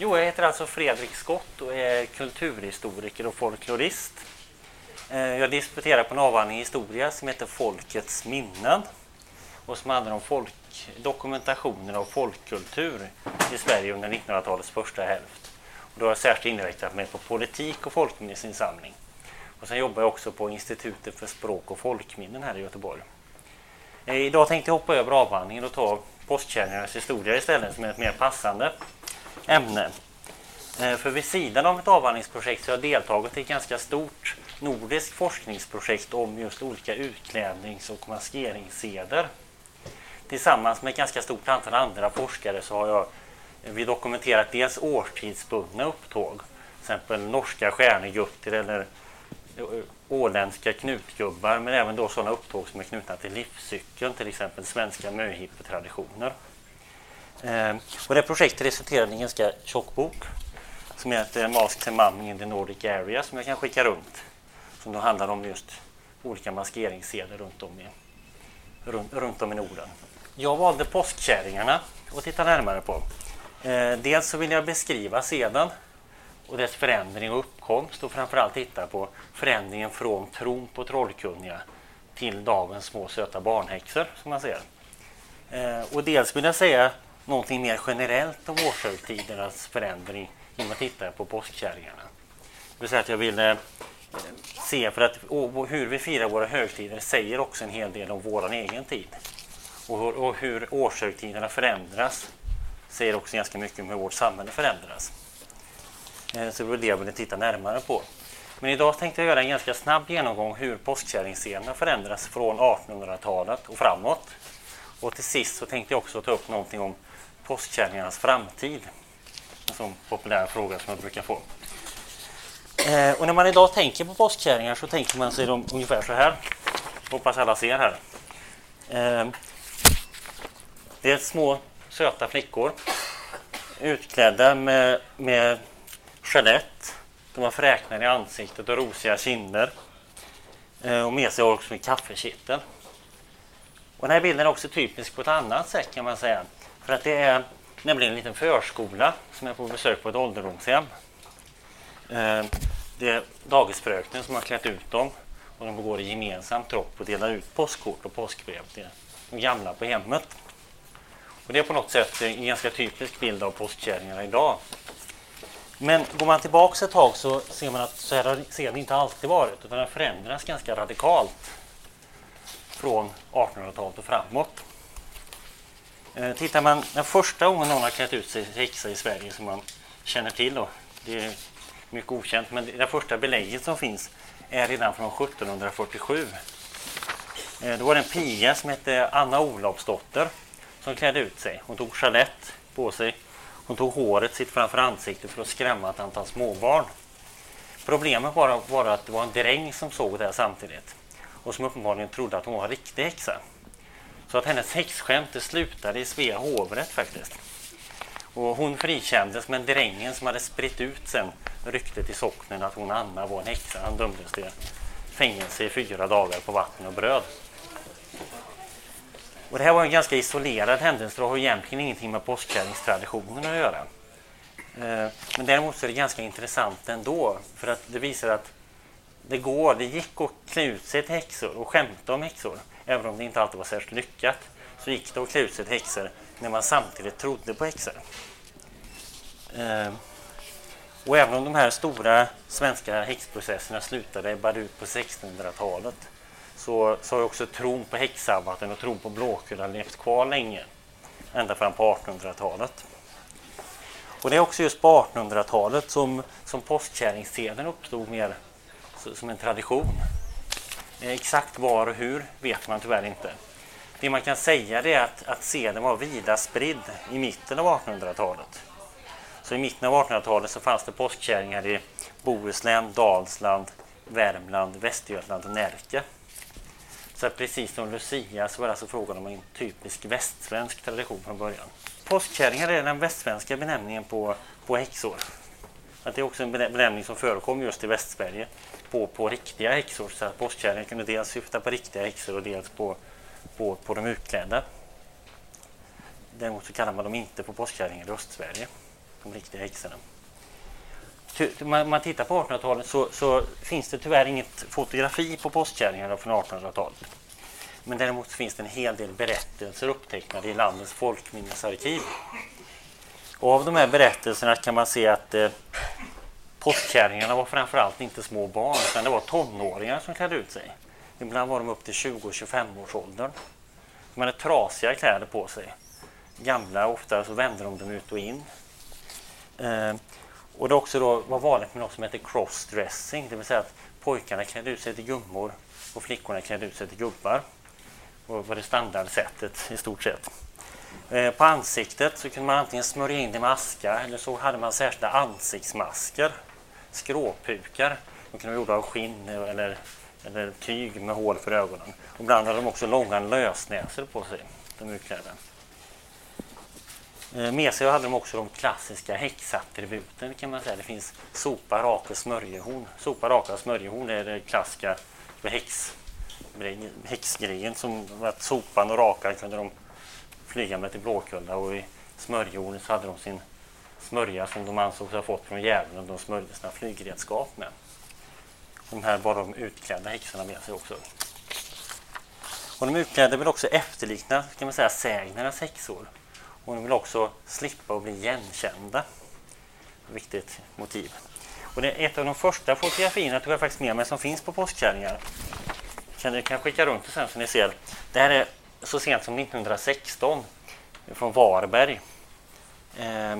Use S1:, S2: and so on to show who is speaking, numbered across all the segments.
S1: Jo, jag heter alltså Fredrik Skott och är kulturhistoriker och folklorist. Eh, jag disputerar på en avhandling i historia som heter Folkets minnen och som handlar om folk, dokumentationen av folkkultur i Sverige under 1900-talets första hälft. Och då har jag särskilt inriktat mig på politik och folkminnesinsamling. Och sen jobbar jag också på Institutet för språk och folkminnen här i Göteborg. Eh, idag tänkte jag hoppa över avhandlingen och ta postkärringarnas historia istället som är ett mer passande ämne. Eh, för vid sidan av ett avhandlingsprojekt så har jag deltagit i ett ganska stort nordiskt forskningsprojekt om just olika utklädnings och maskeringsseder. Tillsammans med ett ganska stort antal andra forskare så har jag eh, vi dokumenterat dels årstidsbundna upptåg, till exempel norska stjärnegutter eller eh, åländska knutgubbar, men även då sådana upptåg som är knutna till livscykeln, till exempel svenska möhippetraditioner. Eh, och det projektet resulterade i en ganska tjock bok som heter Mask to Mummy in the Nordic Area som jag kan skicka runt. Som då handlar om just olika maskeringsseder runt om i, runt, runt om i Norden. Jag valde påskkärringarna att titta närmare på. Eh, dels så vill jag beskriva seden och dess förändring och uppkomst och framförallt titta på förändringen från tron på trollkunniga till dagens små söta barnhäxor som man ser. Eh, och dels vill jag säga någonting mer generellt om årshögtidernas förändring genom att titta på påskkärringarna. Det vill säga att jag ville eh, se, för att hur vi firar våra högtider säger också en hel del om vår egen tid. Och hur, och hur årshögtiderna förändras säger också ganska mycket om hur vårt samhälle förändras. Eh, så det var det jag ville titta närmare på. Men idag tänkte jag göra en ganska snabb genomgång hur påskkärringsscenerna förändras från 1800-talet och framåt. Och till sist så tänkte jag också ta upp någonting om påskkärringarnas framtid. En sån populär fråga som jag brukar få. Eh, och när man idag tänker på påskkärringar så tänker man sig dem ungefär så här. Hoppas alla ser här. Eh, det är små söta flickor utklädda med, med gelett. De har fräknar i ansiktet och rosiga kinder. Eh, och med sig också en kaffekittel. Och den här bilden är också typisk på ett annat sätt kan man säga. För att det är nämligen en liten förskola som är på besök på ett ålderdomshem. Eh, det är dagisfröknen som har klätt ut dem och de går i gemensam tropp och delar ut påskkort och påskbrev till de gamla på hemmet. Och det är på något sätt en ganska typisk bild av påskkärringarna idag. Men går man tillbaka ett tag så ser man att så här har det inte alltid varit utan det förändras ganska radikalt från 1800-talet och framåt. Eh, tittar man den första gången någon har klätt ut sig till häxa i Sverige som man känner till då, det är mycket okänt, men det första belägget som finns är redan från 1747. Eh, då var det en piga som hette Anna Olofsdotter som klädde ut sig. Hon tog chalett på sig. Hon tog håret sitt framför ansiktet för att skrämma ett antal småbarn. Problemet var bara att det var en dräng som såg det här samtidigt och som uppenbarligen trodde att hon var en riktig häxa. Så att hennes häxskämt slutade i Svea hovrätt faktiskt. Och hon frikändes men drängen som hade spritt ut sen ryktet i socknen att hon Anna var en häxa, han dömdes till fängelse i fyra dagar på vatten och bröd. Och det här var en ganska isolerad händelse och har egentligen ingenting med påskkärringstraditionen att göra. Eh, men däremot så är det ganska intressant ändå för att det visar att det går, det gick att klä ut sig till häxor och skämta om häxor. Även om det inte alltid var särskilt lyckat så gick det att klä ut sig till häxor när man samtidigt trodde på häxor. Eh, och även om de här stora svenska häxprocesserna slutade bara ut på 1600-talet så, så har också tron på häxsabbaten och tron på Blåkulla levt kvar länge. Ända fram på 1800-talet. Och det är också just på 1800-talet som, som påskkärringsseden uppstod mer som en tradition. Exakt var och hur vet man tyvärr inte. Det man kan säga är att, att seden var vida spridd i mitten av 1800-talet. Så i mitten av 1800-talet så fanns det påskkärringar i Bohuslän, Dalsland, Värmland, Västergötland och Närke. Så precis som Lucia så var det alltså frågan om en typisk västsvensk tradition från början. Påskkärringar är den västsvenska benämningen på, på häxor. Att det är också en benämning som förekom just i Västsverige på, på riktiga häxor. Så att påskkärringen kunde dels syfta på riktiga häxor och dels på, på, på de utklädda. Däremot så kallar man dem inte för påskkärringar i Östsverige. de riktiga häxorna. Om man tittar på 1800-talet så, så, finns det tyvärr inget fotografi på påskkärringarna från 1800-talet. Men däremot finns det en hel del berättelser upptecknade i landets folkminnesarkiv. Och av de här berättelserna kan man se att eh, påskkärringarna var framförallt inte små barn utan det var tonåringar som klädde ut sig. Ibland var de upp till 20-25 års ålder. De hade trasiga kläder på sig. Gamla, ofta så vände de dem ut och in. Eh, och det också då var vanligt med något som heter crossdressing, det vill säga att pojkarna klädde ut sig till gummor och flickorna klädde ut sig till gubbar. Det var det standardsättet i stort sett. Eh, på ansiktet så kunde man antingen smörja in det med aska eller så hade man särskilda ansiktsmasker, skråpukar. De kunde vara gjorda av skinn eller, eller tyg med hål för ögonen. Och ibland hade de också långa lösnäsor på sig, de utklädda. Eh, med sig hade de också de klassiska häxattributen kan man säga. Det finns sopa, raka, och smörjehorn. Sopa, raka, och smörjehorn är det klassiska för häx, häxgrejen. Som att sopan och rakan kunde de flyga med till Blåkulla och i smörjehornet så hade de sin smörja som de ansågs ha fått från djävulen de smörjde sina flygredskap med. De här bar de utklädda häxorna med sig också. Och de utklädda vill också efterlikna kan man säga, sägnernas häxor. Och de vill också slippa att bli igenkända. Viktigt motiv. Och det är ett av de första fotografierna tog jag faktiskt med mig som finns på påskkärringar. Ni kan skicka runt det sen så ni ser. Det här är så sent som 1916 från Varberg. Eh,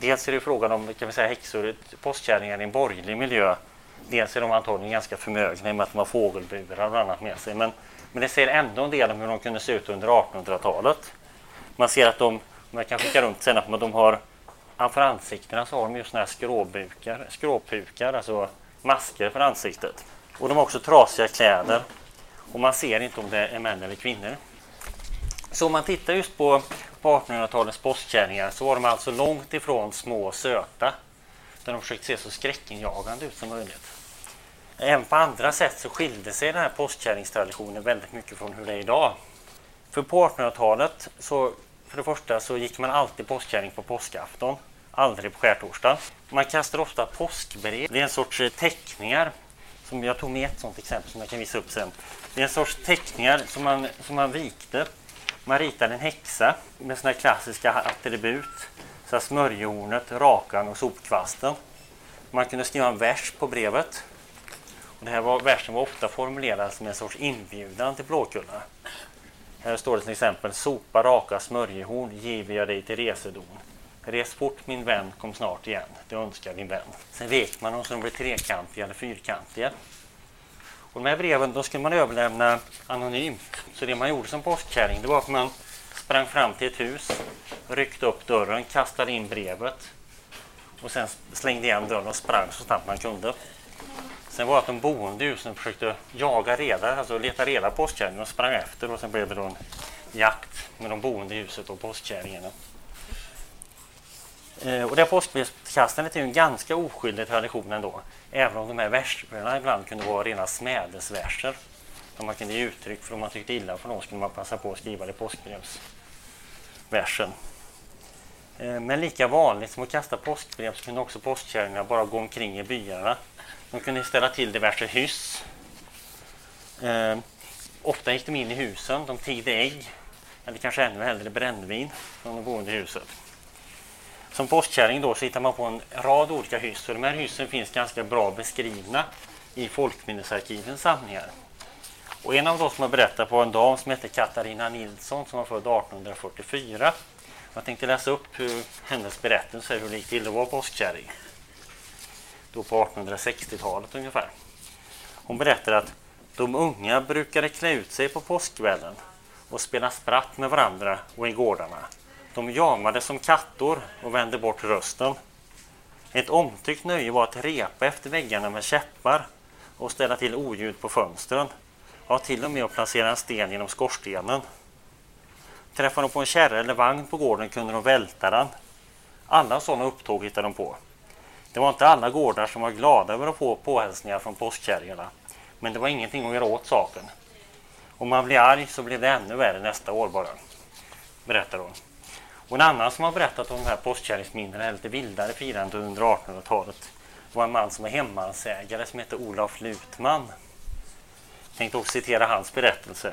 S1: dels är det frågan om kan vi säga, häxor, postkärringar i en borgerlig miljö. Dels är de antagligen ganska förmögna i och med att de har fågelburar och annat med sig. Men, men det säger ändå en del om hur de kunde se ut under 1800-talet. Man ser att de, man kan skicka runt sen, att de har för ansiktena så har de just såna här skråbukar, skråpukar, alltså masker för ansiktet. Och de har också trasiga kläder och man ser inte om det är män eller kvinnor. Så om man tittar just på, på 1800-talets påskkärringar så var de alltså långt ifrån små och söta. Där de försökte se så skräckinjagande ut som möjligt. Även på andra sätt så skilde sig den här påskkärringstraditionen väldigt mycket från hur det är idag. För på 1800-talet så för det första så gick man alltid påskkärring på påskafton, aldrig på skärtorsdagen. Man kastade ofta påskbrev. Det är en sorts eh, teckningar, som jag tog med ett sådant exempel som jag kan visa upp sen. Det är en sorts teckningar som man, som man vikte. Man ritade en häxa med sådana klassiska attribut. Så smörjhornet, rakan och sopkvasten. Man kunde skriva en vers på brevet. Och det här var, versen var ofta formulerad som en sorts inbjudan till Blåkulla. Här står det till exempel Sopa raka smörjehorn giver jag dig till resedon. Res fort min vän, kom snart igen. Det önskar din vän. Sen vek man dem så de blev trekantiga eller fyrkantiga. Och de här breven då skulle man överlämna anonymt. Så det man gjorde som postkärring det var att man sprang fram till ett hus, ryckte upp dörren, kastade in brevet och sen slängde igen dörren och sprang så snabbt man kunde. Sen var det att de boende i husen försökte jaga reda, alltså leta reda på postkärringen och sprang efter och sen blev det då en jakt med de boende i huset och postkärringarna. Eh, och det här påskkastandet är ju en ganska oskyldig tradition ändå. Även om de här verserna ibland kunde vara rena smädesverser. Där man kunde ge uttryck för om man tyckte illa för någon skulle man passa på att skriva det i påskbrevsversen. Eh, men lika vanligt som att kasta påskbrev så kunde också påskkärringarna bara gå omkring i byarna de kunde ställa till diverse hyss. Eh, ofta gick de in i husen, de tiggde ägg eller kanske ännu hellre brännvin från de boende i huset. Som postkärring då så hittar man på en rad olika hyss och de här hyssen finns ganska bra beskrivna i folkminnesarkivens samlingar. Och en av dem som har berättat på en dam som heter Katarina Nilsson som var född 1844. Jag tänkte läsa upp hur hennes berättelse hur det gick till att vara påskkärring då på 1860-talet ungefär. Hon berättar att de unga brukade klä ut sig på påskkvällen och spela spratt med varandra och i gårdarna. De jamade som kattor och vände bort rösten. Ett omtyckt nöje var att repa efter väggarna med käppar och ställa till oljud på fönstren. Ja, till och med att placera en sten genom skorstenen. Träffade de på en kärra eller vagn på gården kunde de välta den. Alla sådana upptåg hittade de på. Det var inte alla gårdar som var glada över att få påhälsningar från påskkärringarna. Men det var ingenting att göra åt saken. Om man blev arg så blev det ännu värre nästa år bara. Berättar hon. Och en annan som har berättat om de här påskkärringsminnena, lite vildare firande under 1800-talet, var en man som var hemmansägare som hette Olof Lutman. Jag tänkte också citera hans berättelse.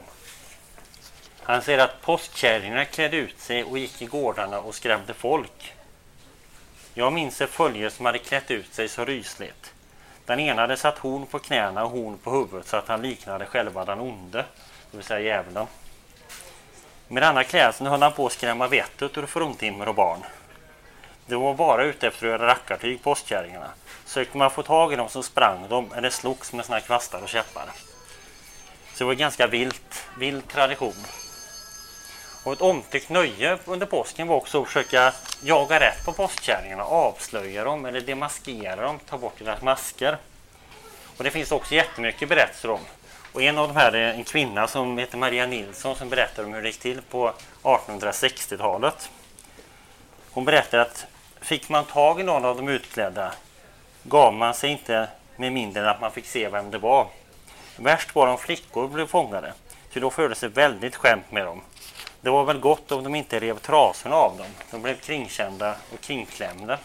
S1: Han säger att påskkärringarna klädde ut sig och gick i gårdarna och skrämde folk. Jag minns ett följe som hade klätt ut sig så rysligt. Den ena hade satt horn på knäna och horn på huvudet så att han liknade själva den onde, det vill säga djävulen. Med denna klädsel höll han på att skrämma vettet ur fruntimmer och barn. De var bara ute efter att göra rackartyg, påskkärringarna. Sökte man få tag i dem så sprang de eller slogs med sina kvastar och käppar. Så det var ganska vilt, vild tradition. Och ett omtyckt nöje under påsken var också att försöka jaga rätt på påskkärringarna, avslöja dem eller demaskera dem, ta bort deras masker. Och det finns också jättemycket berättelser om. Och en av de här är en kvinna som heter Maria Nilsson som berättar om hur det gick till på 1860-talet. Hon berättar att fick man tag i någon av de utklädda gav man sig inte med mindre än att man fick se vem det var. Värst var om flickor blev fångade, för då fördes det väldigt skämt med dem. Det var väl gott om de inte rev trasorna av dem. De blev kringkända och kringklämda.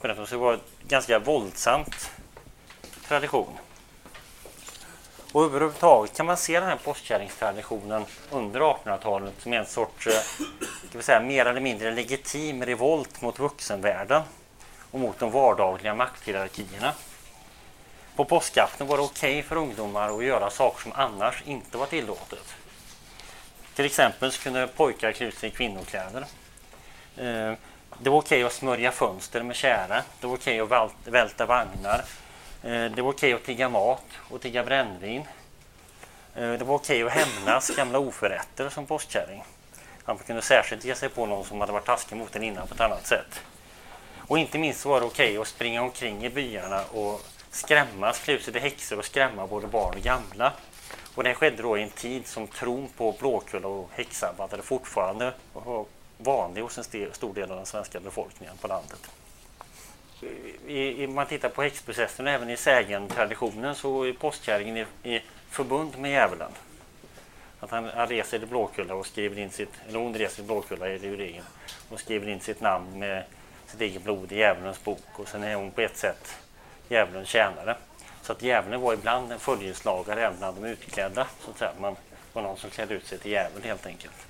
S1: Det var en ganska våldsamt tradition. Och överhuvudtaget kan man se den här postkärringstraditionen under 1800-talet som en sorts eh, ska vi säga, mer eller mindre legitim revolt mot vuxenvärlden och mot de vardagliga makthierarkierna. På påskafton var det okej okay för ungdomar att göra saker som annars inte var tillåtet. Till exempel så kunde pojkar klä ut sig i kvinnokläder. Eh, det var okej att smörja fönster med kära. Det var okej att välta vagnar. Eh, det var okej att tigga mat och tigga brännvin. Eh, det var okej att hämnas gamla oförrätter som postkärring. Man kunde särskilt ge sig på någon som hade varit taskig mot en innan på ett annat sätt. Och inte minst var det okej att springa omkring i byarna och skrämmas, klä ut sig till häxor och skrämma både barn och gamla. Och det skedde då i en tid som tron på Blåkulla och häxsabbat fortfarande var vanlig hos en stor del av den svenska befolkningen på landet. Om man tittar på häxprocessen och även i sägen-traditionen så är påskkärringen i, i förbund med djävulen. Att han, han reser till Blåkulla och skriver in sitt, eller hon reser till Blåkulla i regeln och skriver in sitt namn med sitt eget blod i djävulens bok och sen är hon på ett sätt djävulens tjänare. Så att djävulen var ibland en följeslagare även bland de utklädda. Så att säga. Man var någon som klädde ut sig till djävul helt enkelt.